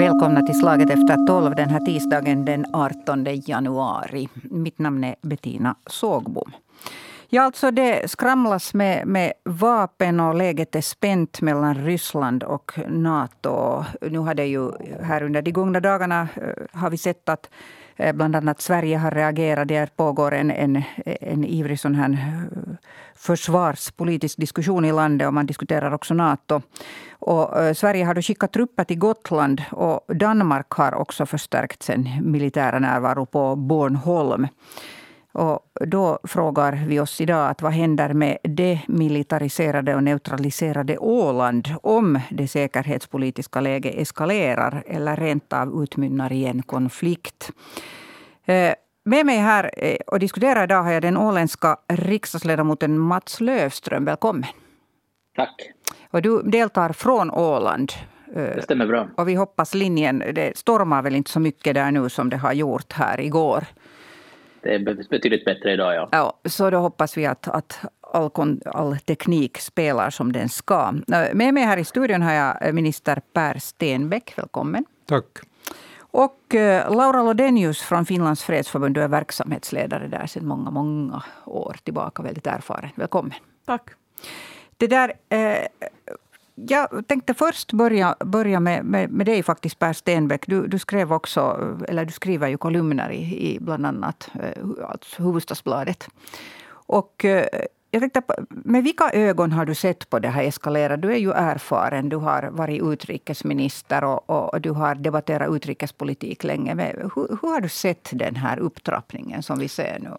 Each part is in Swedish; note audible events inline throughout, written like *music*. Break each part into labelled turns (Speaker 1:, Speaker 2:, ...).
Speaker 1: Välkomna till Slaget efter tolv den här tisdagen den 18 januari. Mitt namn är Bettina Sågbom. Ja, alltså det skramlas med, med vapen och läget är spänt mellan Ryssland och Nato. Nu har det ju här under de gångna dagarna eh, har vi sett att eh, bland annat Sverige har reagerat. Det pågår en, en, en ivrig sån här eh, försvarspolitisk diskussion i landet och man diskuterar också Nato. Och Sverige har då skickat trupper till Gotland och Danmark har också förstärkt sin militära närvaro på Bornholm. Och då frågar vi oss idag att vad händer med det militariserade och neutraliserade Åland om det säkerhetspolitiska läget eskalerar eller rent av utmynnar i en konflikt. Eh, med mig här eh, och diskutera idag har jag den åländska riksdagsledamoten Mats Lövström. Välkommen.
Speaker 2: Tack.
Speaker 1: Och du deltar från Åland.
Speaker 2: Eh, det stämmer bra.
Speaker 1: Och vi hoppas linjen, det stormar väl inte så mycket där nu som det har gjort här igår.
Speaker 2: Det är betydligt bättre idag, ja.
Speaker 1: ja så då hoppas vi att, att all, all teknik spelar som den ska. Med mig här i studion har jag minister Per Stenbeck. Välkommen.
Speaker 3: Tack.
Speaker 1: Och eh, Laura Lodenius från Finlands fredsförbund, du är verksamhetsledare där sedan många, många år tillbaka. Väldigt erfaren. Välkommen.
Speaker 4: Tack.
Speaker 1: Det där, eh, jag tänkte först börja, börja med, med, med dig faktiskt, Per Stenbeck. Du, du, skrev också, eller du skriver ju kolumner i, i bland annat eh, alltså Hufvudstadsbladet. Och eh, jag tänkte, med vilka ögon har du sett på det här eskalera? Du är ju erfaren, du har varit utrikesminister och, och, och du har debatterat utrikespolitik länge. Men hur, hur, har du sett den här upptrappningen som vi ser nu?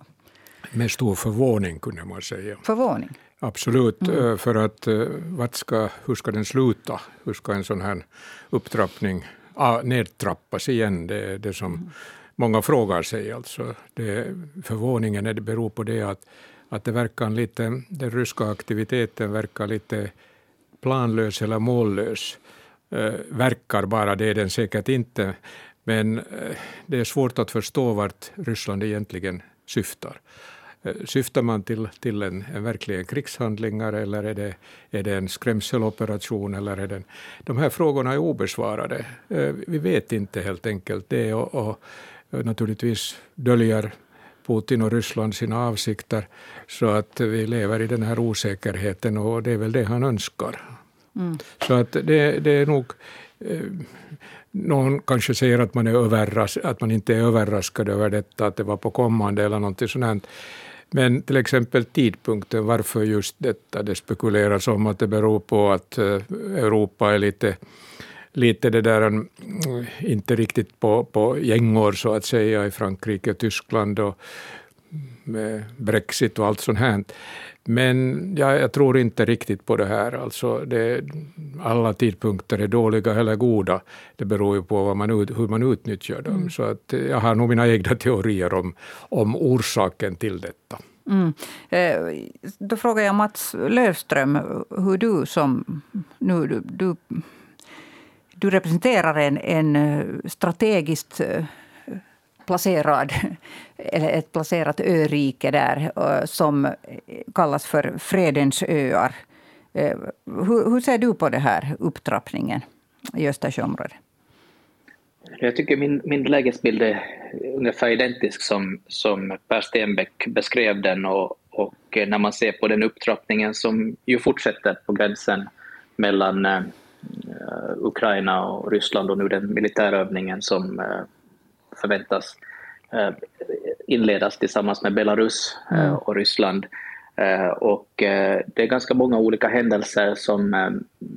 Speaker 3: Med stor förvåning, kunde man säga.
Speaker 1: Förvåning?
Speaker 3: Absolut, mm. Eh, för att eh, vad ska, hur ska den sluta? Hur ska en sån här upptrappning ah, nedtrappas igen? Det är det som mm. många frågar sig. Alltså. Det, förvåningen är, det beror på det att att det verkar lite, den ryska aktiviteten verkar lite planlös eller mållös. Eh, verkar bara, det är den säkert inte. Men eh, det är svårt att förstå vart Ryssland egentligen syftar. Eh, syftar man till, till en, en verkligen krigshandlingar eller är det, är det en skrämseloperation? Eller är det, de här frågorna är obesvarade. Eh, vi vet inte helt enkelt det och, och naturligtvis döljer Putin och Ryssland sina avsikter. Så att vi lever i den här osäkerheten och det är väl det han önskar. Mm. Så att det, det är nog... Eh, någon kanske säger att man, är överras, att man inte är överraskad över detta, att det var på kommande eller någonting sånt. Men till exempel tidpunkten, varför just detta? Det spekuleras om att det beror på att eh, Europa är lite lite det där, mm, inte riktigt på, på gängor så att säga i Frankrike Tyskland och mm, med Brexit och allt sånt här. Men ja, jag tror inte riktigt på det här. Alltså det, alla tidpunkter är dåliga eller goda. Det beror ju på man, hur man utnyttjar dem. Mm. Så att jag har nog mina egna teorier om, om orsaken till detta.
Speaker 1: Mm. Eh, då frågar jag Mats Lövström, hur du som... Nu, du, du du representerar en, en eh, strategiskt eh, placerad, *laughs* eller ett placerat örike där eh, som kallas för Fredens öar. Eh, hur, hur ser du på den här upptrappningen i Östersjöområdet?
Speaker 2: Jag tycker min, min lägesbild är ungefär identisk som, som Per Stenbeck beskrev den och, och när man ser på den upptrappningen som ju fortsätter på gränsen mellan eh, Ukraina och Ryssland och nu den militärövningen som förväntas eh, inledas tillsammans med Belarus mm. och Ryssland. Och det är ganska många olika händelser som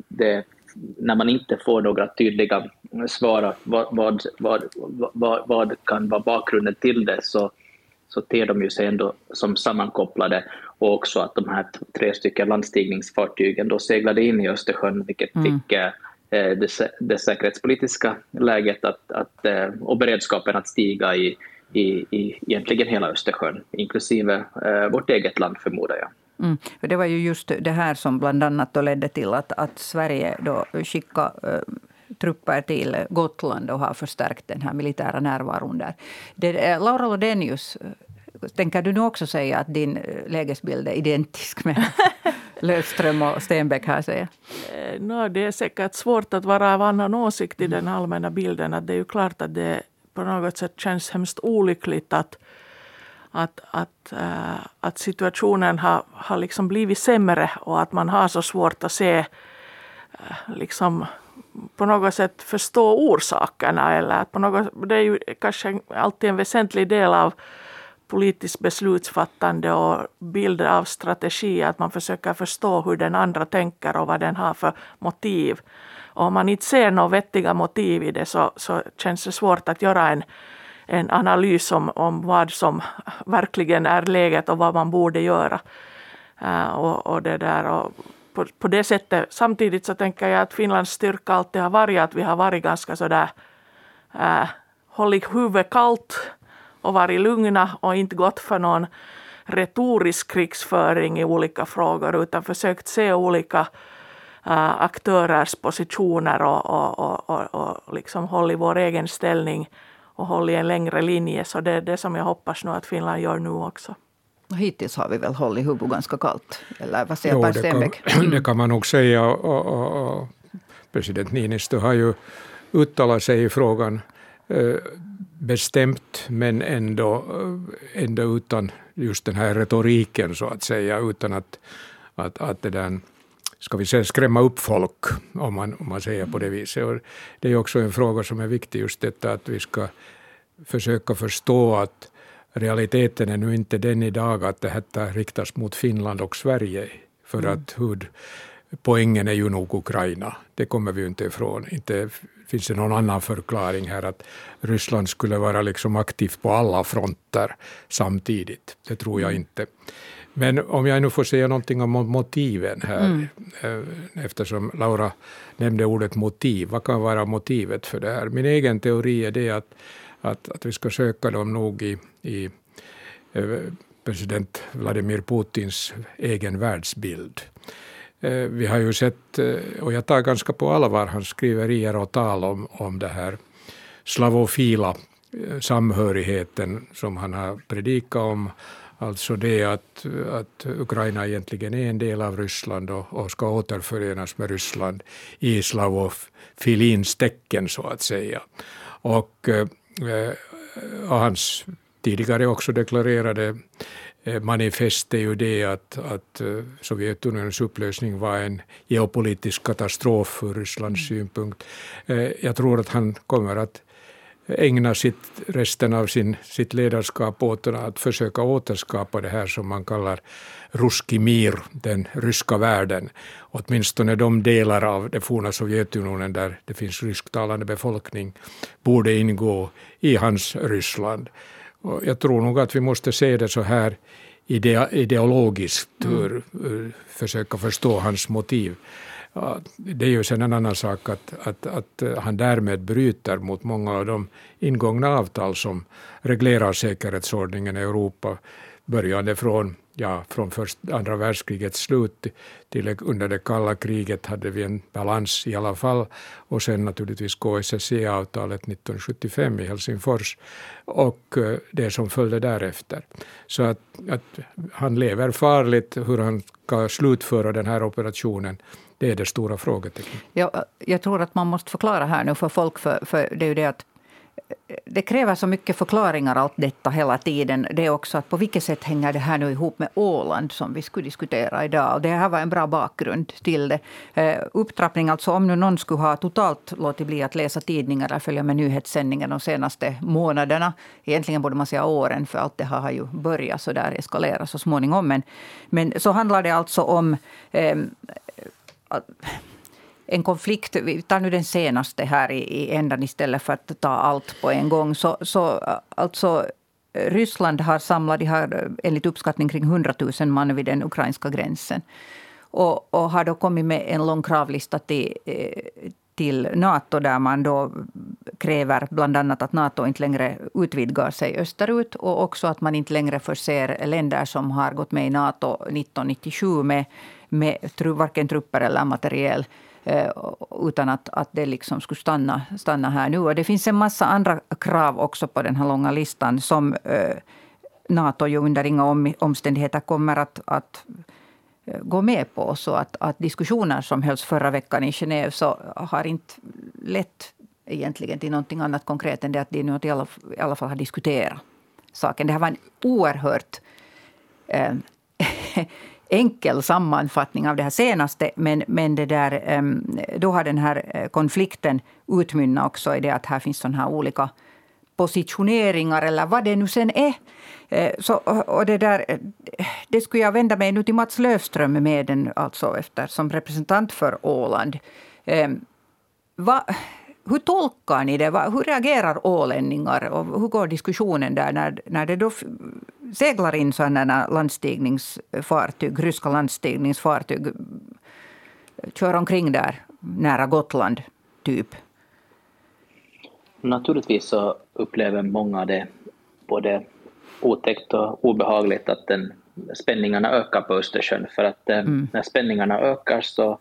Speaker 2: det, när man inte får några tydliga svar vad, vad, vad, vad, vad kan vara bakgrunden till det så, så ter de ju sig ändå som sammankopplade och också att de här tre stycken landstigningsfartygen då seglade in i Östersjön, vilket mm. fick eh, det, det säkerhetspolitiska läget att, att, eh, och beredskapen att stiga i, i, i egentligen hela Östersjön, inklusive eh, vårt eget land förmodar jag.
Speaker 1: Mm. Det var ju just det här som bland annat då ledde till att, att Sverige då skickade eh, trupper till Gotland och har förstärkt den här militära närvaron där. Det, Laura Lodenius Tänker du nu också säga att din eh, lägesbild är identisk med *laughs* Löfström och Stenbeck här säger?
Speaker 4: Eh, no, det är säkert svårt att vara av annan åsikt i den allmänna bilden. Att det är ju klart att det på något sätt känns hemskt olyckligt att, att, att, äh, att situationen har, har liksom blivit sämre och att man har så svårt att se äh, liksom på något sätt förstå orsakerna. Eller att på något, det är ju kanske alltid en väsentlig del av politiskt beslutsfattande och bilder av strategi, att man försöker förstå hur den andra tänker och vad den har för motiv. Och om man inte ser några vettiga motiv i det så, så känns det svårt att göra en, en analys om, om vad som verkligen är läget och vad man borde göra. Uh, och, och, det där, och på, på det sättet. Samtidigt så tänker jag att Finlands styrka alltid har varit att vi har varit ganska sådär uh, hållit huvudet kallt och varit lugna och inte gått för någon retorisk krigsföring i olika frågor utan försökt se olika uh, aktörers positioner och, och, och, och, och liksom hållit vår egen ställning och hållit en längre linje. Så det är det som jag hoppas nu att Finland gör nu också.
Speaker 1: Hittills har vi väl hållit huvudet ganska kallt? Eller vad säger jo, Per
Speaker 3: Stenbeck? Det kan, *clears throat* det kan man nog säga. Och, och, och, president Niinistö har ju uttalat sig i frågan eh, bestämt men ändå, ändå utan just den här retoriken så att säga, utan att, att, att det där, ska vi säga, skrämma upp folk, om man, om man säger på det viset. Och det är också en fråga som är viktig, just detta att vi ska försöka förstå att realiteten är nu inte den idag att det här riktas mot Finland och Sverige, för mm. att huvudpoängen är ju nog Ukraina. Det kommer vi ju inte ifrån. Inte finns det någon annan förklaring här att Ryssland skulle vara liksom aktivt på alla fronter samtidigt. Det tror jag mm. inte. Men om jag nu får säga någonting om motiven här, mm. Eh, eftersom Laura nämnde ordet motiv. Vad kan vara motivet för det här? Min egen teori är det att, att, att vi ska söka dem nog i, i eh, president Vladimir Putins egen världsbild. Eh, vi har ju sett, eh, och jag tar ganska på allvar hans skriverier och tal om, om det här slavofila eh, samhörigheten som han har predikat om. Alltså det att, att Ukraina egentligen är en del av Ryssland och, och ska återförenas med Ryssland i slavofilins tecken så att säga. Och, och hans tidigare också deklarerade manifest är ju det att, att eh, Sovjetunionens upplösning var en geopolitisk katastrof ur Rysslands mm. synpunkt. Eh, jag tror att han kommer att ägna sitt, resten av sin, sitt ledarskap åt att försöka återskapa det här som man kallar Ruski mir, den ryska världen. Åtminstone de delar av det forna Sovjetunionen där det finns rysktalande befolkning borde ingå i hans Ryssland. Och jag tror nog att vi måste se det så här ide ideologiskt, mm. försöka förstå hans motiv. Det är ju sen en annan sak att, att, att han därmed bryter mot många av de ingångna avtal som reglerar säkerhetsordningen i Europa, börjande från ja, från först, andra världskrigets slut till under det kalla kriget hade vi en balans i alla fall. Och sen naturligtvis KSSE-avtalet 1975 i Helsingfors och eh, det som följde därefter. Så att, att han lever farligt, hur han ska slutföra den här operationen det är det stora frågetecknet.
Speaker 1: Jag, eh, jag tror att man måste förklara här nu för folk, för, för det är ju det att det kräver så mycket förklaringar allt detta hela tiden. Det är också att på vilket sätt hänger det här nu ihop med Åland som vi skulle diskutera idag. Och det här var en bra bakgrund till det. Eh, upptrappning, alltså om nu någon skulle ha totalt låtit bli att läsa tidningar eller följa med nyhetssändningar de senaste månaderna. Egentligen borde man säga åren för allt det här har ju börjat så där eskalera så småningom. Men, men så handlar det alltså om eh, en konflikt, vi tar nu den senaste här i, i ändan istället för att ta allt på en gång. Så, så äh, alltså, Ryssland har samlat, de har äh, enligt uppskattning kring 100 000 man vid den ukrainska gränsen. Och, och har då kommit med en lång kravlista till, äh, till Nato där man då kräver bland annat att Nato inte längre utvidgar sig österut och också att man inte längre förser länder som har gått med i Nato 1997 med, med varken trupper eller materiel Eh, utan att, att det liksom skulle stanna, stanna här nu. Och det finns en massa andra krav också på den här långa listan som eh, Nato ju under inga omständigheter kommer att, att eh, gå med på. Så att, att diskussioner som hölls förra veckan i Genève så har inte lett egentligen till någonting annat konkret än det att de nu i alla, i alla fall har diskuterat saken. Det här var en oerhört eh, *laughs* enkel sammanfattning av det här senaste. Men, men det där, ehm, då har den här eh, konflikten utmynnat också i det att här finns sådana här olika positioneringar eller vad det nu sen är. Eh, så, och det, där, eh, det skulle jag vända mig nu till Mats Löfström med den, alltså efter, som representant för Åland. Ehm, va, hur tolkar ni det? Hur reagerar ålänningar? Och hur går diskussionen där när, när det då seglar in sådana landstigningsfartyg, ryska landstigningsfartyg kör omkring där nära Gotland, typ?
Speaker 2: Naturligtvis så upplever många det både otäckt och obehagligt att den, spänningarna ökar på Östersjön. För att eh, mm. när spänningarna ökar så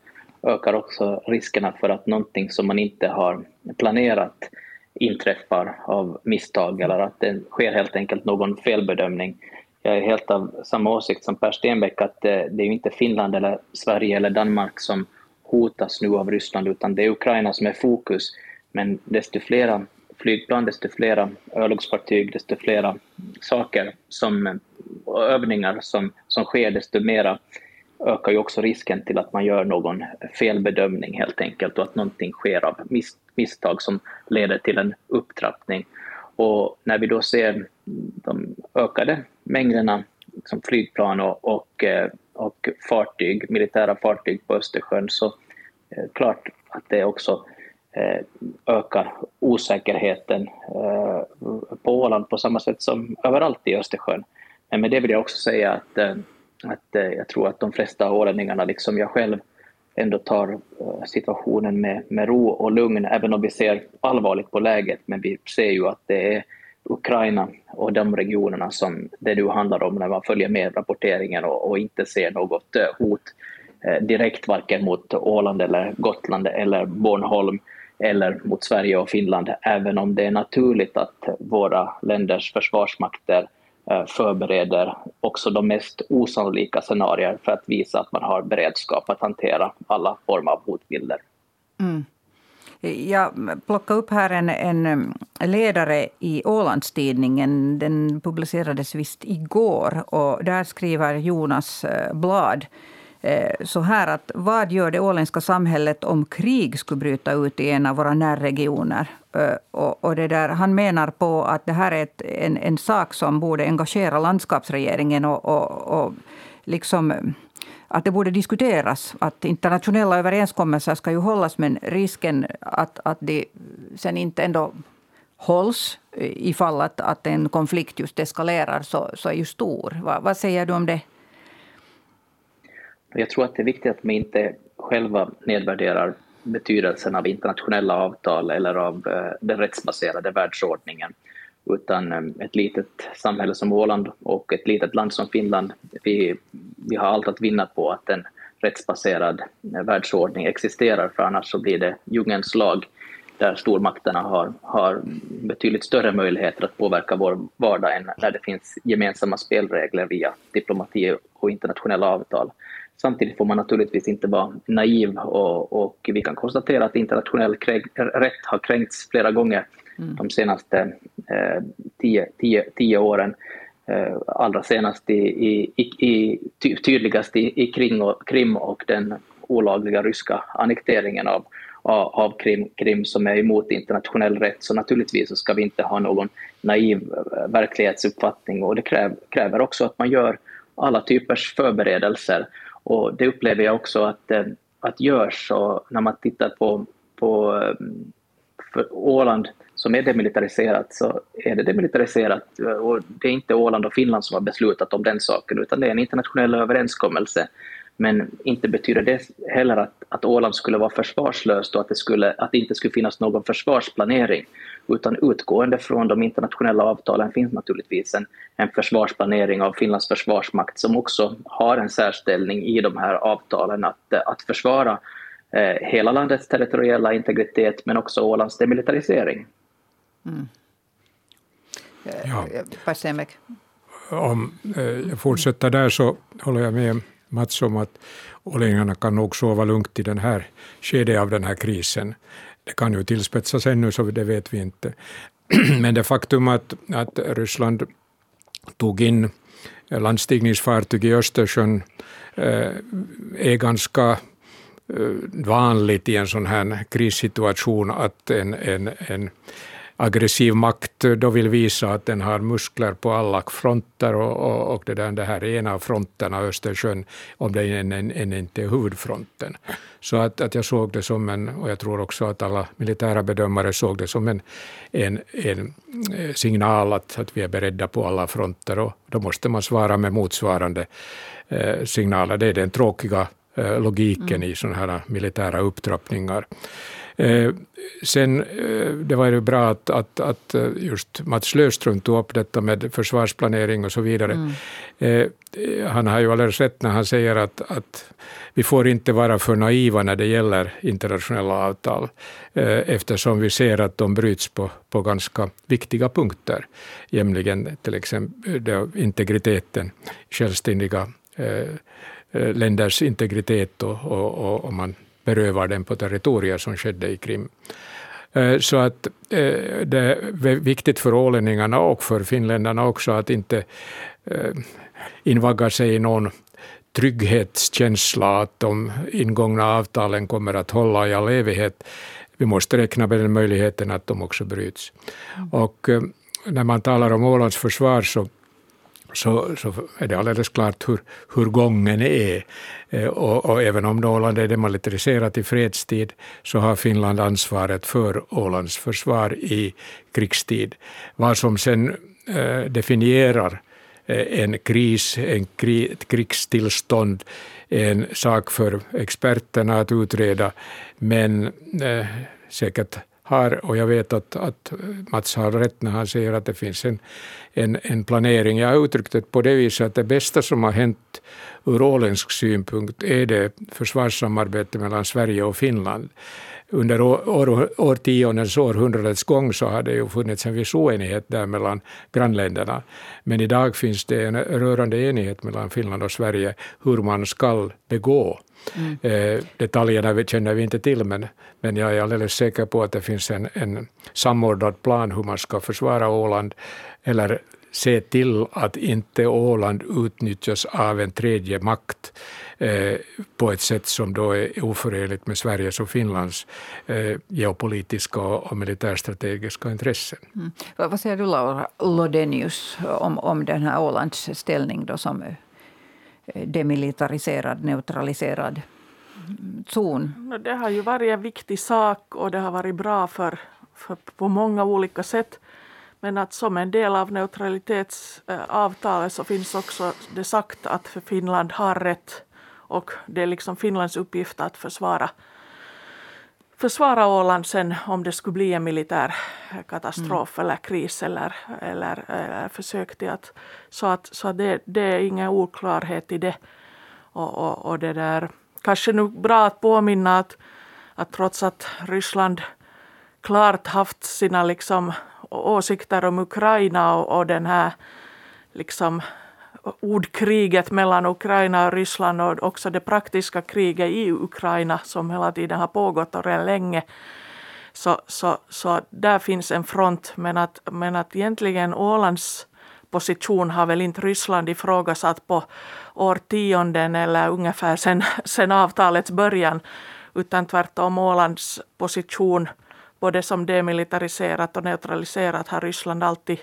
Speaker 2: ökar också riskerna för att någonting som man inte har planerat inträffar av misstag eller att det sker helt enkelt någon felbedömning. Jag är helt av samma åsikt som Per Stenbeck att eh, det, är inte Finland eller Sverige eller Danmark som hotas nu av Ryssland utan det är Ukraina som är fokus. Men desto flera flygplan, desto flera örlogsfartyg, desto flera saker som, och övningar som, som sker, desto mera ökar ju också risken till att man gör någon felbedömning helt enkelt och att någonting sker av mis misstag som leder till en upptrappning. Och när vi då ser de ökade mängderna som flygplan och, och, eh, och fartyg, militära fartyg på Östersjön så eh, klart att det också eh, ökar osäkerheten eh, på Åland på samma sätt som överallt i Östersjön. Men med det vill jag också säga att eh, att eh, jag tror att de flesta ålänningarna, liksom jag själv, ändå tar eh, situationen med, med ro och lugn, även om vi ser allvarligt på läget. Men vi ser ju att det är Ukraina och de regionerna som det nu handlar om när man följer med rapporteringen och, och inte ser något eh, hot eh, direkt varken mot Åland eller Gotland eller Bornholm eller mot Sverige och Finland, även om det är naturligt att våra länders försvarsmakter Eh, Eh, förbereder också de mest osannolika scenarier för att visa att man har beredskap att hantera alla former av hotbilder. Mm.
Speaker 1: Jag plockade upp här en, en mm, ledare i Ålandstidningen. Den publicerades visst igår. Och där skriver Jonas eh, Blad Eh, Eh, så här att vad gör det åländska samhället om krig skulle bryta ut i en av våra närregioner? Eh, och, och det där, han menar på att det här är ett, en, en sak som borde engagera landskapsregeringen och, och, och liksom att det borde diskuteras. Att internationella överenskommelser ska ju hållas men risken att, att de sen inte ändå hålls ifall att, att en konflikt just eskalerar så, så är ju stor. Va, vad säger du om det?
Speaker 2: Jag tror att det är viktigt att man inte själva nedvärderar betydelsen av internationella avtal eller av eh, den rättsbaserade världsordningen. Utan eh, ett litet samhälle som Åland och ett litet land som Finland, vi, vi har allt att vinna på att en rättsbaserad eh, världsordning existerar, för annars så blir det djungelns lag där stormakterna har, har betydligt större möjligheter att påverka vår vardag än när det finns gemensamma spelregler via diplomati och internationella avtal. Samtidigt får man naturligtvis inte vara naiv och, och vi kan konstatera att internationell rätt har kränkts flera gånger mm. de senaste eh, tio, tio, tio åren. Eh, allra senast i, i, i, tydligast i, i Krim, och, Krim och den olagliga ryska annekteringen av, av Krim, Krim som är emot internationell rätt. Så naturligtvis så ska vi inte ha någon naiv eh, verklighetsuppfattning och det kräv, kräver också att man gör alla typers förberedelser och det upplever jag också att, eh, att görs. Och när man tittar på, på eh, Åland som är demilitariserat så är det demilitariserat. Och det är inte Åland och Finland som har beslutat om den saken utan det är en internationell överenskommelse. Men inte betyder det heller att, att Åland skulle vara försvarslöst och att det, skulle, att det inte skulle finnas någon försvarsplanering. Utan utgående från de internationella avtalen finns naturligtvis en, en försvarsplanering av Finlands försvarsmakt som också har en särställning i de här avtalen att, att försvara eh, hela landets territoriella integritet men också Ålands demilitarisering. Mm.
Speaker 3: Ja. Om eh, jag fortsätter där så håller jag med Mats om att ålänningarna kan nog sova lugnt i den här skedet av den här krisen. Det kan ju tillspetsas ännu, så det vet vi inte. *clears throat* Men det faktum att, att Ryssland tog in landstigningsfartyg i Östersjön eh, är ganska eh, vanligt i en sån här krissituation att en, en, en aggressiv makt då vill visa att den har muskler på alla fronter och, och, och det, där, det här är en av fronterna, Östersjön, om det än, än, än inte är huvudfronten. Så att, att jag såg det som en, och jag tror också att alla militära bedömare såg det som en, en, en eh, signal att, att vi är beredda på alla fronter och då måste man svara med motsvarande eh, signaler. Det är den tråkiga eh, logiken mm. i sådana här militära upptrappningar. Eh, sen, eh, det var ju bra att, att, att eh, just Mats Löfström tog upp detta med försvarsplanering och så vidare. Mm. Han har ju alldeles rätt när han säger att, att vi får inte vara för naiva när det gäller internationella avtal, eftersom vi ser att de bryts på, på ganska viktiga punkter, nämligen till exempel integriteten, självständiga länders integritet och, och, och man berövar den på territorier som skedde i Krim. Eh, så att eh, det är viktigt för ålänningarna och för finländarna också att inte eh, invagga sig i någon trygghetskänsla att de ingångna avtalen kommer att hålla i all evighet. Vi måste räkna med den möjligheten att de också bryts. Mm. Och när man talar om Ålands försvar så så, så är det alldeles klart hur, hur gången är. Eh, och, och även om Åland är demilitariserat i fredstid så har Finland ansvaret för Ålands försvar i krigstid. Vad som sen eh, definierar eh, en kris, en kri, ett krigstillstånd, är en sak för experterna att utreda, men eh, säkert har, och jag vet att, att Mats har rätt när han säger att det finns en, en, en planering. Jag har uttryckt det på det viset att det bästa som har hänt ur åländsk synpunkt är det försvarssamarbete mellan Sverige och Finland. Under år, år, årtiondens, århundradets gång så har det ju funnits en viss oenighet där mellan grannländerna. Men idag finns det en rörande enighet mellan Finland och Sverige hur man skall begå Mm. Eh, detaljerna känner vi inte till, men, men jag är alldeles säker på att det finns en, en samordnad plan hur man ska försvara Åland, eller se till att inte Åland utnyttjas av en tredje makt på ett sätt som då är oförenligt med Sveriges och Finlands eh, geopolitiska och militärstrategiska intressen. Mm.
Speaker 1: Vad säger du Laura Lodenius om, om den här Ålands ställning då som demilitariserad, neutraliserad zon?
Speaker 4: Det har ju varit en viktig sak och det har varit bra för, för på många olika sätt. Men att som en del av neutralitetsavtalet så finns också det sagt att Finland har rätt och det är liksom Finlands uppgift att försvara försvara Åland sen om det skulle bli en militär katastrof mm. eller kris eller, eller, eller försök till att... Så, att, så det, det är ingen oklarhet i det. Och, och, och det där, kanske nu bra att påminna att, att trots att Ryssland klart haft sina liksom åsikter om Ukraina och, och den här liksom ordkriget mellan Ukraina och Ryssland och också det praktiska kriget i Ukraina som hela tiden har pågått och redan länge. Så, så, så där finns en front men att, men att egentligen Ålands position har väl inte Ryssland ifrågasatt på årtionden eller ungefär sen, sen avtalets början utan tvärtom Ålands position både som demilitariserat och neutraliserat har Ryssland alltid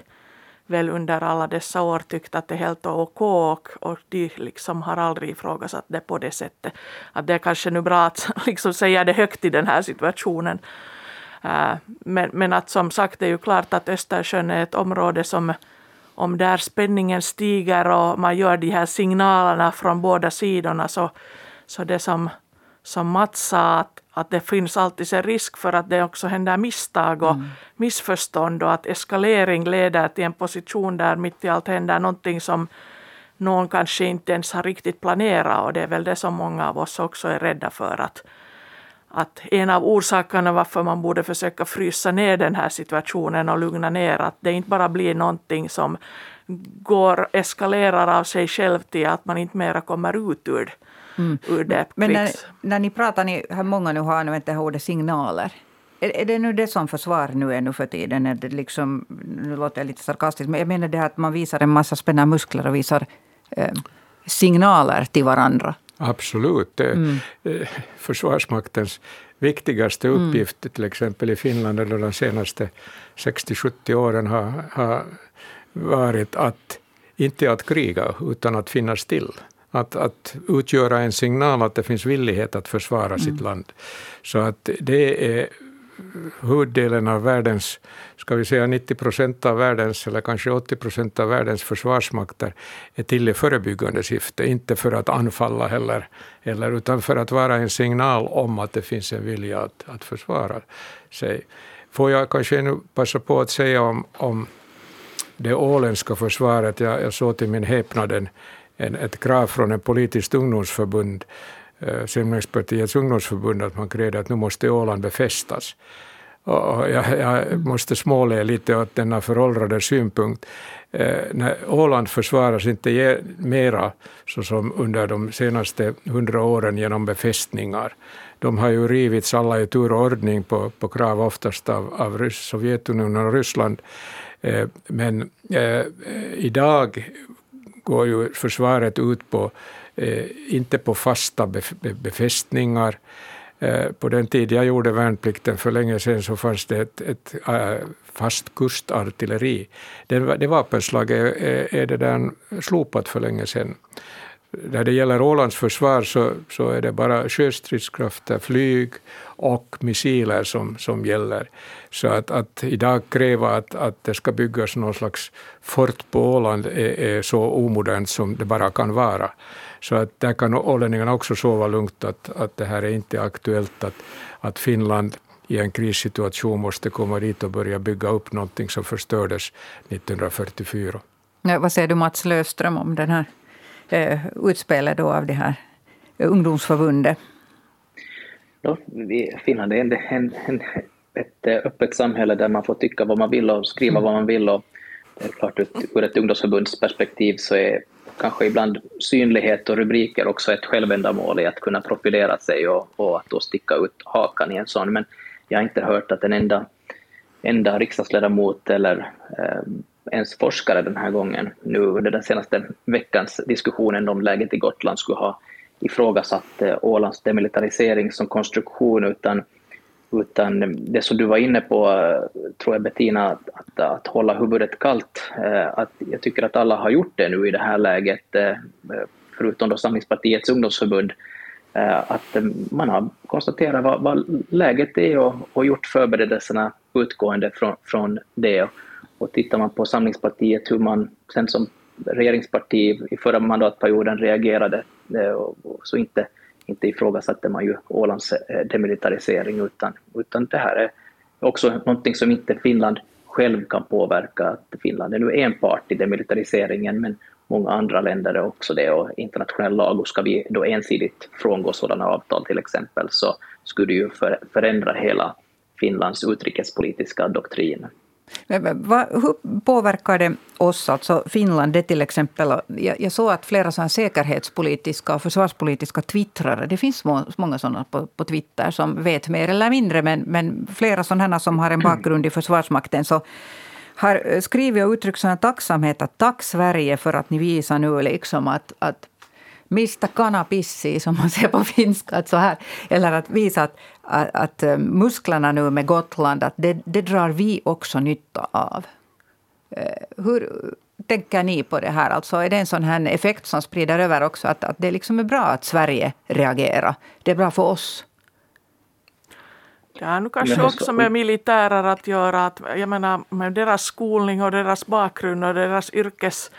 Speaker 4: väl under alla dessa år tyckt att det är helt okej och, och de liksom har aldrig ifrågasatt det på det sättet. Att det är kanske nu bra att *laughs* liksom säga det högt i den här situationen. Äh, men, men att som sagt det är ju klart att Östersjön är ett område som om där spänningen stiger och man gör de här signalerna från båda sidorna så, så det som, som Mats sa att att det finns alltid en risk för att det också händer misstag och mm. missförstånd och att eskalering leder till en position där mitt i allt händer någonting som någon kanske inte ens har riktigt planerat och det är väl det som många av oss också är rädda för att, att en av orsakerna varför man borde försöka frysa ner den här situationen och lugna ner att det inte bara blir någonting som går, eskalerar av sig själv till att man inte mera kommer ut ur, mm. ur det.
Speaker 1: Men när, när ni pratar, ni, här många nu har använt det här ordet signaler. Är, är det nu det som försvar nu är nu för tiden? Är det liksom, nu låter jag lite sarkastiskt, men jag menar det att man visar en massa spänna muskler och visar eh, signaler till varandra.
Speaker 3: Absolut. Mm. Eh, Försvarsmaktens viktigaste mm. uppgift mm. till exempel i Finland under de senaste 60-70 åren har, har varit att inte att kriga, utan att finnas still. Att, att utgöra en signal att det finns villighet att försvara mm. sitt land. Så att det är huvuddelen av världens, ska vi säga 90 procent av världens, eller kanske 80 procent av världens försvarsmakter är till i förebyggande syfte, inte för att anfalla heller, eller, utan för att vara en signal om att det finns en vilja att, att försvara sig. Får jag kanske nu passa på att säga om, om det åländska försvaret, jag, jag såg till min häpnad en, en, ett krav från ett politiskt ungdomsförbund Eh, ungdomsförbund att man krävde att nu måste Åland befästas. Och jag, jag måste småle lite åt denna föråldrade synpunkt. Eh, när Åland försvaras inte mera såsom under de senaste hundra åren genom befästningar. De har ju rivits alla i tur och ordning på, på krav oftast av, av Sovjetunionen och Ryssland. Eh, men eh, idag går ju försvaret ut på Eh, inte på fasta befästningar. Eh, på den tid jag gjorde värnplikten för länge sedan så fanns det ett, ett äh, fast kustartilleri. Det, det vapenslaget eh, är, eh, är det där slopat för länge sedan. När det gäller Ålands försvar så, så är det bara sjöstridskrafter, flyg och missiler som, som gäller. Så att, att idag kräva att, att det ska byggas någon slags fort på Åland är, är så omodernt som det bara kan vara. Så att där kan ålänningarna också sova lugnt att, att det här är inte aktuellt att, att Finland i en krissituation måste komma dit och börja bygga upp någonting som förstördes 1944.
Speaker 1: Ja, vad säger du Mats Löfström om den här eh, utspelet då av det här ungdomsförbundet?
Speaker 2: Ja, Finland är en, en, en, ett eh, öppet samhälle där man får tycka vad man vill och skriva mm. vad man vill. Och det är klart, ur ett ungdomsförbunds perspektiv så är kanske ibland synlighet och rubriker också ett självändamål i att kunna profilera sig och, och att då sticka ut hakan i en sån. Men jag har inte hört att en enda, enda riksdagsledamot eller eh, ens forskare den här gången, nu under den senaste veckans diskussionen om läget i Gotland, skulle ha ifrågasatt eh, Ålands demilitarisering som konstruktion, utan utan det som du var inne på, eh, tror jag Bettina, att, att, att hålla huvudet kallt. Eh, att jag tycker att alla har gjort det nu i det här läget, förutom då Samlingspartiets ungdomsförbund, att man har konstaterat vad, vad läget är och, och gjort förberedelserna utgående från, från det. Och tittar man på Samlingspartiet, hur man sen som regeringsparti i förra mandatperioden reagerade, eh, så inte inte ifrågasatte man ju Ålands eh, demilitarisering, utan, utan det här är också någonting som inte Finland själv kan påverka. Att Finland är nu en part i demilitariseringen, men många andra länder är också det och internationell lag, och ska vi då ensidigt frångå sådana avtal till exempel, så skulle det ju förändra hela Finlands utrikespolitiska doktrin.
Speaker 1: Hur påverkar det oss, alltså Finland, det till exempel? Jag, jag såg att flera sådana säkerhetspolitiska och försvarspolitiska twittrare, det finns många sådana på, på Twitter som vet mer eller mindre, men, men flera sådana som har en bakgrund i Försvarsmakten, så har skrivit och uttryckt sån tacksamhet att tack Sverige för att ni visar nu liksom att, att mistä kana pissii, som man säger på finska. Att så här, eller att visa att, att, att eh, musklerna nu med Gotland, att det, det drar vi också nytta av. Eh, hur tänker ni på det här? Alltså är det en sån här effekt som sprider över också? Att, att det liksom är bra att Sverige reagerar. Det är bra för oss.
Speaker 4: Det har nu kanske också med militärer att göra. Att, jag menar, med deras skolning och deras bakgrund och deras yrkes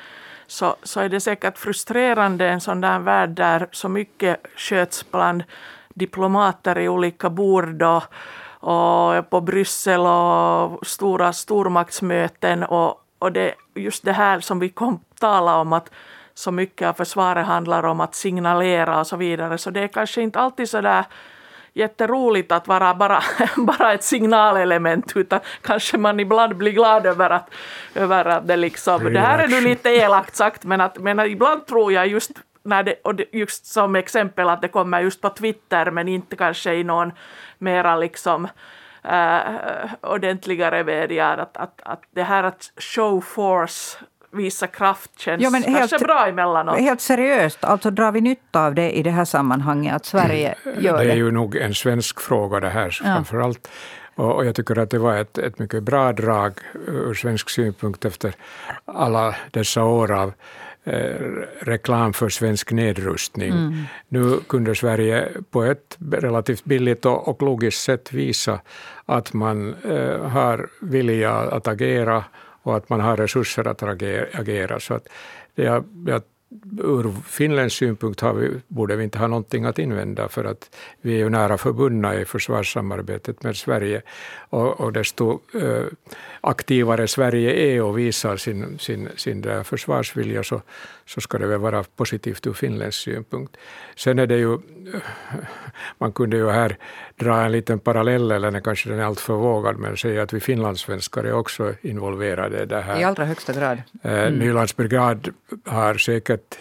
Speaker 4: så, så är det säkert frustrerande en sån där värld där så mycket sköts bland diplomater i olika bord och, och på Bryssel och stora stormaktsmöten och, och det, just det här som vi kom tala om att så mycket av försvaret handlar om att signalera och så vidare. Så det är kanske inte alltid så där jätteroligt att vara bara, *laughs* bara ett signalelement utan kanske man ibland blir glad över att, över att det liksom, det här är nu lite elakt sagt men, att, men ibland tror jag just när det, och just som exempel att det kommer just på Twitter men inte kanske i någon mera liksom äh, ordentligare medier. Att, att, att det här att show force visa kraft känns ja, men helt, kanske bra emellanåt.
Speaker 1: Helt seriöst, alltså drar vi nytta av det i det här sammanhanget, att Sverige mm. gör det?
Speaker 3: Det är ju nog en svensk fråga det här ja. framförallt. Och, jag tycker att det var ett, ett mycket bra drag ur svensk synpunkt efter alla dessa år av eh, reklam för svensk nedrustning. Mm. Nu kunde Sverige på ett relativt billigt och, och logiskt sätt visa att man eh, har vilja att agera och att man har resurser att agera. Så att jag, jag ur Finlands synpunkt har vi, borde vi inte ha någonting att invända för att vi är ju nära förbundna i försvarssamarbetet med Sverige. Och, och desto eh, aktivare Sverige är och visar sin, sin, sin där försvarsvilja så, så ska det väl vara positivt ur Finlands synpunkt. Sen är det ju, *laughs* man kunde ju här dra en liten parallell, eller kanske den är alltför vågad, men säga att vi finlandssvenskar är också involverade i det här.
Speaker 1: I allra högsta grad.
Speaker 3: Eh, mm. Nylands brigad har säkert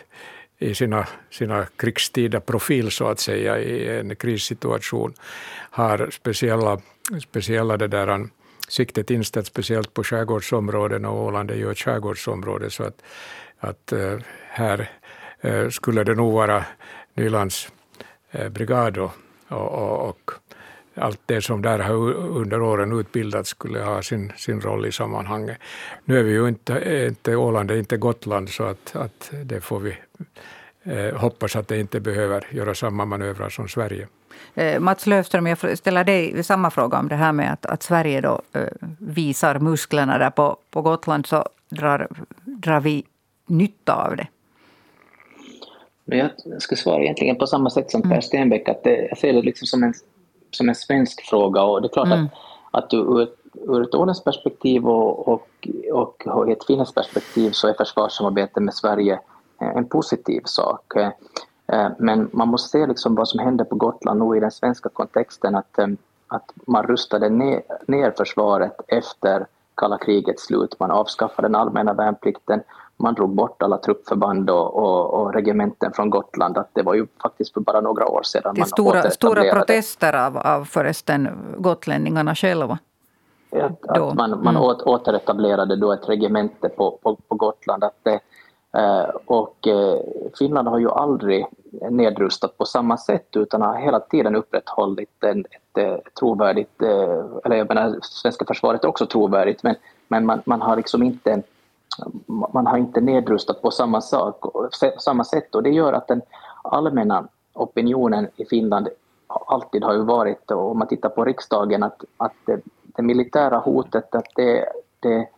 Speaker 3: i sina, sina krigstida profil så att säga i en krissituation har speciella, speciella det där, siktet inställt speciellt på skärgårdsområden och Åland är ju ett skärgårdsområde så att, att eh, här eh, skulle det nog vara Nylands eh, brigad och, och, och allt det som där har under åren utbildats skulle ha sin, sin roll i sammanhanget. Nu är vi ju inte, inte Åland, är inte Gotland, så att, att det får vi eh, hoppas att det inte behöver göra samma manövrar som Sverige.
Speaker 1: Eh, Mats Löfström, jag ställer dig samma fråga om det här med att, att Sverige då, eh, visar musklerna där på, på Gotland. Så drar, drar vi nytta av det?
Speaker 2: Jag ska svara egentligen på samma sätt som Per mm. Stenbeck. Att det, jag ser det liksom som en som en svensk fråga och det är klart mm. att, att ur, ur ett Ålands perspektiv och, och, och, och ett finländskt perspektiv så är försvarssamarbete med Sverige en positiv sak. Eh, men man måste se liksom vad som händer på Gotland nu i den svenska kontexten, att, eh, att man rustade ner, ner försvaret efter kalla krigets slut. Man avskaffade den allmänna värnplikten, man drog bort alla truppförband och, och, och regementen från Gotland. Att det var ju faktiskt för bara några år sedan
Speaker 1: man stora, stora protester av, av förresten gotlänningarna själva.
Speaker 2: Att, att man, man mm. återetablerade då ett regemente på, på, på Gotland. Att det, eh, och Finland har ju aldrig nedrustat på samma sätt utan har hela tiden upprätthållit en, ett, ett trovärdigt, eh, eller jag menar svenska försvaret är också trovärdigt men, men man, man har liksom inte man har inte nedrustat på samma, sak, samma sätt och det gör att den allmänna opinionen i Finland alltid har ju varit, om man tittar på riksdagen, att, att det, det militära hotet, att det, det,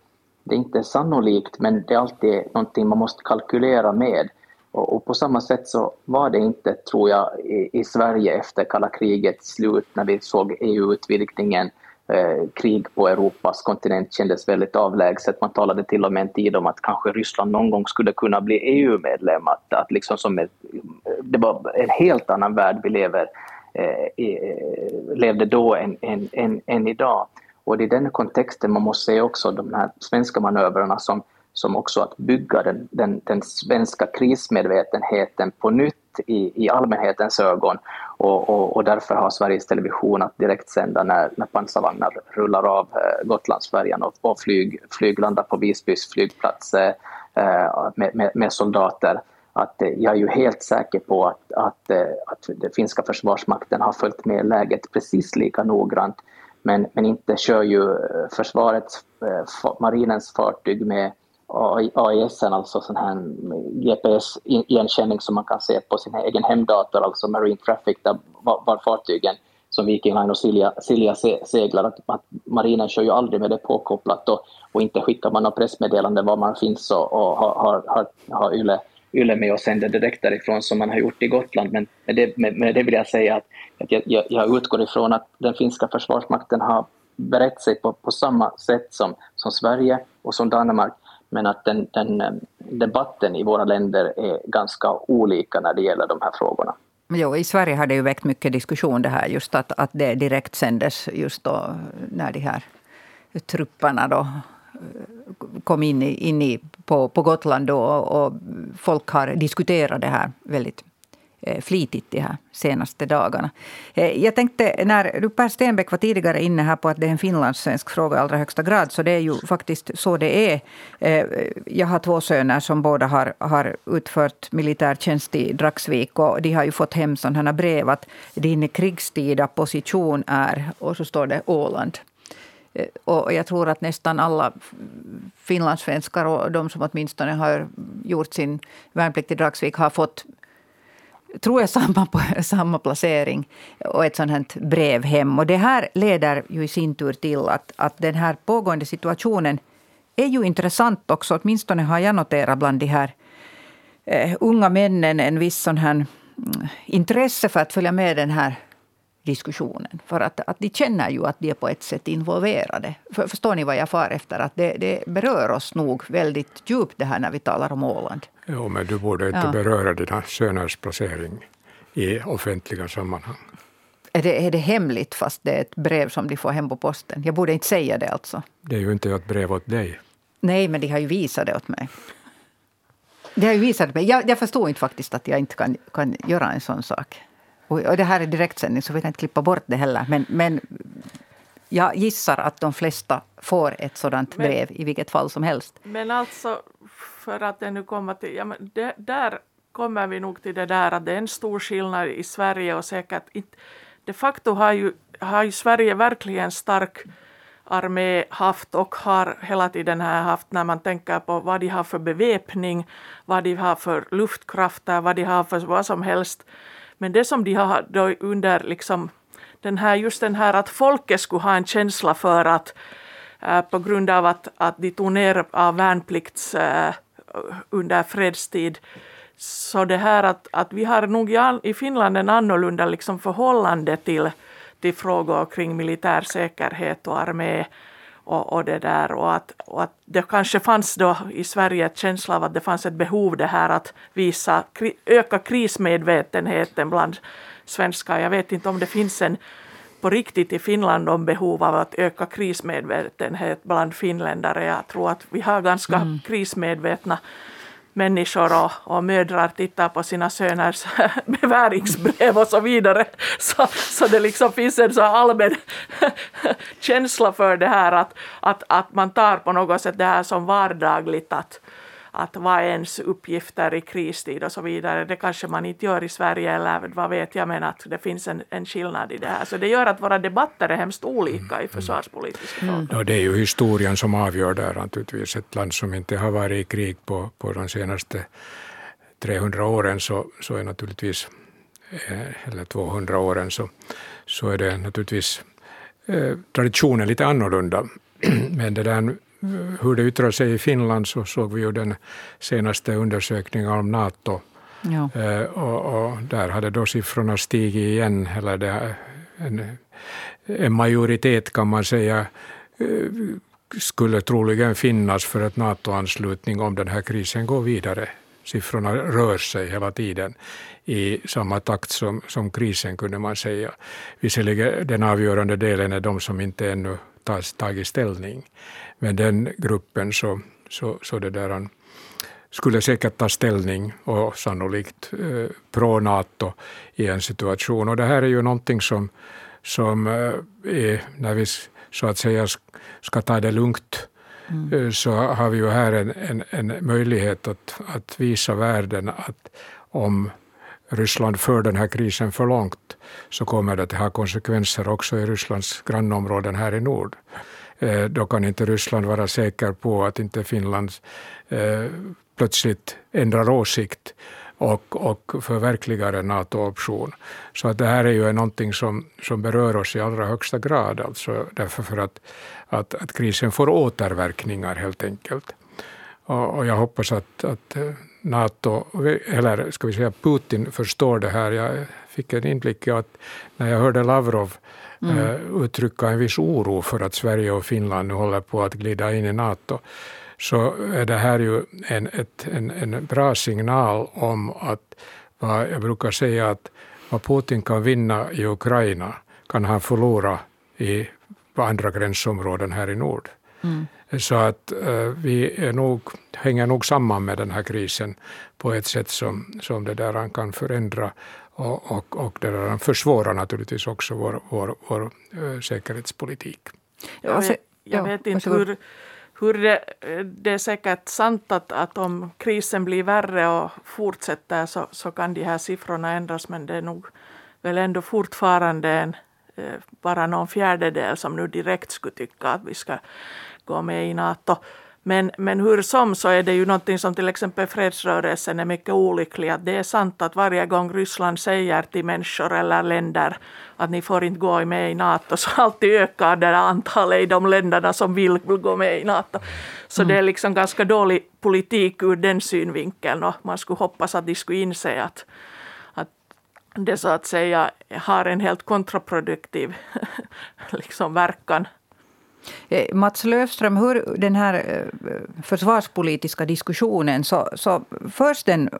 Speaker 2: det är inte sannolikt, men det är alltid någonting man måste kalkylera med. Och, och, på samma sätt så var det inte, tror jag, i, i Sverige efter kalla krigets slut, när vi såg EU-utvidgningen, Eh, krig på Europas kontinent kändes väldigt avlägset. Man talade till och med en tid om att kanske Ryssland någon gång skulle kunna bli EU-medlem. Att, att liksom som ett, det var en helt annan värld vi lever, eh, i, eh, levde då än, än, än, än idag. Och det är den kontexten man måste se också de här svenska manövrarna som, som också att bygga den, den, den svenska krismedvetenheten på nytt i, i allmänhetens ögon och, och, och, därför har Sveriges Television att direkt sända när, när pansarvagnar rullar av eh, Gotlandsfärjan och, och flyg, flyg landar på Visbys flygplats eh, med, med, med, soldater. Att, eh, jag är ju helt säker på att, att, eh, att den finska försvarsmakten har följt med läget precis lika noggrant men, men inte kör ju eh, försvarets, eh, marinens fartyg med AIS, alltså sån här GPS-igenkänning som man kan se på sin egen hemdator, alltså Marine Traffic, där var fartygen som Viking Line och Silja, Silja seglar, att, att marinen kör ju aldrig med det påkopplat och, och inte skickar man något pressmeddelande var man finns och, och har, har, har Yle, Yle med och sänder direkt därifrån som man har gjort i Gotland. Men med det, med, med det vill jag säga att, att jag, jag utgår ifrån att den finska försvarsmakten har berett sig på, på samma sätt som, som Sverige och som Danmark men att den, den, eh, debatten i våra länder är ganska olika när det gäller de här frågorna.
Speaker 1: Jo, I Sverige har det ju väckt mycket diskussion det här just att, att det direkt sändes just då när de här trupperna då eh, kom in, i, in i, på, på Gotland då, och folk har diskuterat det här väldigt Eh, flitigt de här senaste dagarna. Eh, jag tänkte, när Per Stenbeck var tidigare inne här på att det är en finlandssvensk fråga i allra högsta grad, så det är ju faktiskt så det är. Eh, jag har två söner som båda har, har utfört militärtjänst i Dragsvik och de har ju fått hem sådana brev att din krigstida position är, och så står det Åland. Och jag tror att nästan alla finlandssvenskar och de som åtminstone har gjort sin värnplikt i Dragsvik har fått tror jag, samma, samma placering och ett sånt här brev hem. Och det här leder ju i sin tur till att, att den här pågående situationen är ju intressant också. Åtminstone har jag noterat bland de här eh, unga männen en viss sån här mm, intresse för att följa med den här diskussionen. För att, att de känner ju att de är på ett sätt involverade. För, förstår ni vad jag far efter? Att det, det berör oss nog väldigt djupt det här när vi talar om Åland.
Speaker 3: Jo, men du borde inte ja. beröra dina söners placering i offentliga sammanhang.
Speaker 1: Är det, är det hemligt fast det är ett brev som de får hem på posten? Jag borde inte säga det alltså.
Speaker 3: Det är ju inte ett brev åt dig.
Speaker 1: Nej, men de har ju visat det åt mig. De har ju visat mig. Jag, jag förstår inte faktiskt att jag inte kan, kan göra en sån sak. Och, det här är direktsändning så vi kan inte klippa bort det heller. Men, men jag gissar att de flesta får ett sådant men, brev i vilket fall som helst.
Speaker 4: Men alltså, för att det nu kommer till... Ja, men det, där kommer vi nog till det där att det är en stor skillnad i Sverige och säkert inte... De facto har ju, har ju Sverige verkligen stark armé haft och har hela tiden här haft när man tänker på vad de har för beväpning, vad de har för luftkrafter, vad de har för vad som helst men det som de har då under liksom den här, just den här att folket skulle ha en känsla för att äh, på grund av att, att de tog ner av värnplikts äh, under fredstid. Så det här att, att vi har nog i Finland en annorlunda liksom förhållande till, till frågor kring militär säkerhet och armé och, och det där och att, och att det kanske fanns då i Sverige ett känsla av att det fanns ett behov det här att visa, öka krismedvetenheten bland svenskar. Jag vet inte om det finns en på riktigt i Finland om behov av att öka krismedvetenhet bland finländare. Jag tror att vi har ganska mm. krismedvetna människor och, och mödrar tittar på sina söners *laughs* beväringsbrev och så vidare. Så, så det liksom finns en så allmän *laughs* känsla för det här att, att, att man tar på något sätt det här som vardagligt. Att, att vad ens uppgifter i kristid och så vidare. Det kanske man inte gör i Sverige eller vad vet jag men att det finns en, en skillnad i det här. Så det gör att våra debatter är hemskt olika i mm. försvarspolitiska mm. frågor.
Speaker 3: Ja, det är ju historien som avgör där naturligtvis. Ett land som inte har varit i krig på, på de senaste 300 åren så, så är naturligtvis, eh, eller 200 åren, så, så är det naturligtvis eh, traditionen lite annorlunda. *clears throat* Men det där hur det yttrar sig i Finland så såg vi ju den senaste undersökningen om Nato. Ja. Eh, och, och, där hade då siffrorna stigit igen, eller det, en, en majoritet kan man säga eh, skulle troligen finnas för ett NATO-anslutning om den här krisen går vidare. Siffrorna rör sig hela tiden i samma takt som, som krisen, kunde man säga. Visserligen den avgörande delen är de som inte ännu tagit ställning. Men den gruppen så, så, så det där, skulle säkert ta ställning och sannolikt eh, pro-Nato i en situation. Och det här är ju någonting som, som eh, är, när vi så att säga ska ta det lugnt, mm. Eh, så har vi ju här en, en, en möjlighet att, att visa världen att om Ryssland för den här krisen för långt så kommer det att ha konsekvenser också i Rysslands grannområden här i nord. Eh, då kan inte Ryssland vara säker på att inte Finland eh, plötsligt ändrar åsikt och, och förverkligar en NATO-option. Så att det här är ju någonting som, som berör oss i allra högsta grad, alltså därför för att, att, att krisen får återverkningar helt enkelt. Och, och jag hoppas att, att NATO, eller ska vi säga Putin, förstår det här. Jag fick en inblick i att när jag hörde Lavrov mm. uh, uttrycka en viss oro för att Sverige och Finland nu håller på att glida in i NATO, så är det här ju en, ett, en, en bra signal om att vad jag brukar säga att vad Putin kan vinna i Ukraina kan han förlora i andra gränsområden här i nord. Mm. Så att uh, vi är nog, hänger nog samman med den här krisen på ett sätt som, som det där kan förändra och, och, och det där försvårar naturligtvis också vår, vår, vår uh, säkerhetspolitik.
Speaker 4: Jag vet, jag vet inte hur, hur det, det är säkert sant att, att om krisen blir värre och fortsätter så, så kan de här siffrorna ändras men det är nog väl ändå fortfarande en, eh, bara någon fjärdedel som nu direkt skulle tycka att vi ska gå med i Nato. Men, men hur som så är det ju någonting som till exempel fredsrörelsen är mycket olycklig. Att det är sant att varje gång Ryssland säger till människor eller länder att ni får inte gå med i Nato så alltid ökar det antalet i de länderna som vill gå med i Nato. Så mm. det är liksom ganska dålig politik ur den synvinkeln och man skulle hoppas att de skulle inse att, att det så att säga har en helt kontraproduktiv *laughs* liksom verkan
Speaker 1: Mats Löfström, hur den här eh, försvarspolitiska diskussionen, så, så förs den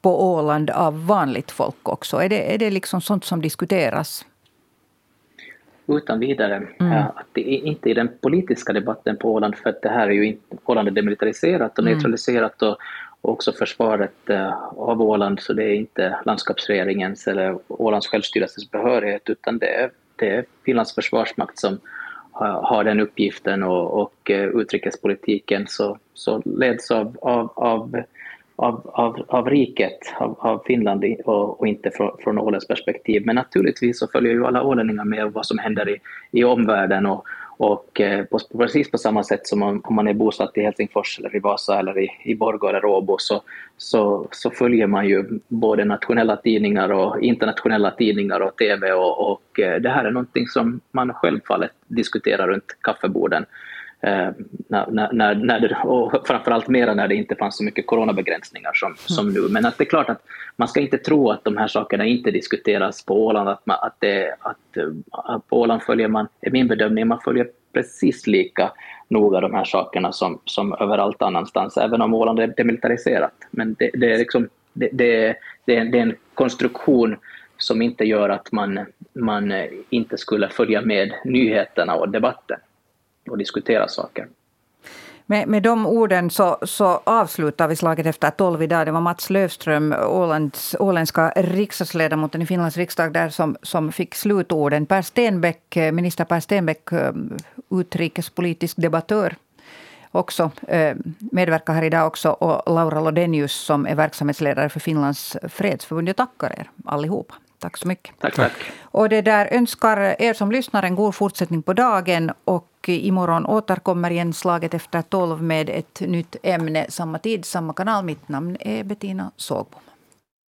Speaker 1: på Åland av vanligt folk också? Är det, är det liksom sånt som diskuteras?
Speaker 2: Utan vidare. Mm. Att det är inte i den politiska debatten på Åland, för att det här är ju inte, Åland är demilitariserat och mm. neutraliserat och, också försvaret uh, av Åland, så det är inte landskapsregeringens eller Ålands självstyrelses behörighet, utan det är, det är Finlands försvarsmakt som har den uppgiften och, och eh, utrikespolitiken så, så leds av, av, av, av, av, av riket, av, av Finland och, och inte från, från Ålands perspektiv. Men naturligtvis så följer ju alla ålänningar med vad som händer i, i omvärlden och, och eh, på, precis på samma sätt som om, om man är bosatt i Helsingfors eller i Vasa eller i, i Borgå eller Åbo så, så, så följer man ju både nationella tidningar och internationella tidningar och TV och, och eh, det här är någonting som man självfallet diskuterar runt kaffeborden. Eh, när, när, när det, och framförallt mera när det inte fanns så mycket coronabegränsningar som, som nu. Men att det är klart att man ska inte tro att de här sakerna inte diskuteras på Åland. Att, man, att, det, att, att på Åland följer man, är min bedömning, man följer precis lika noga de här sakerna som, som överallt annanstans, även om Åland är demilitariserat. Men det, det är, liksom, det, det, det, är, det är en konstruktion som inte gör att man, man inte skulle följa med nyheterna och debatten och diskutera saker.
Speaker 1: Med, med de orden så, så avslutar vi slaget efter tolv idag. Det var Mats Löfström, Ålands, åländska riksdagsledamoten i Finlands riksdag, där som, som fick slutorden. Per Stenbeck, minister Per Stenbeck, eh, utrikespolitisk debattör, också eh, medverkar här idag också. Och Laura Lodenius som är verksamhetsledare för Finlands fredsförbund. Jag tackar er allihopa. Tack så mycket.
Speaker 2: Tack, tack.
Speaker 1: Och det där önskar er som lyssnar en god fortsättning på dagen. Och imorgon återkommer igen slaget efter tolv med ett nytt ämne. Samma tid, samma kanal. Mitt namn är Bettina Sågbom.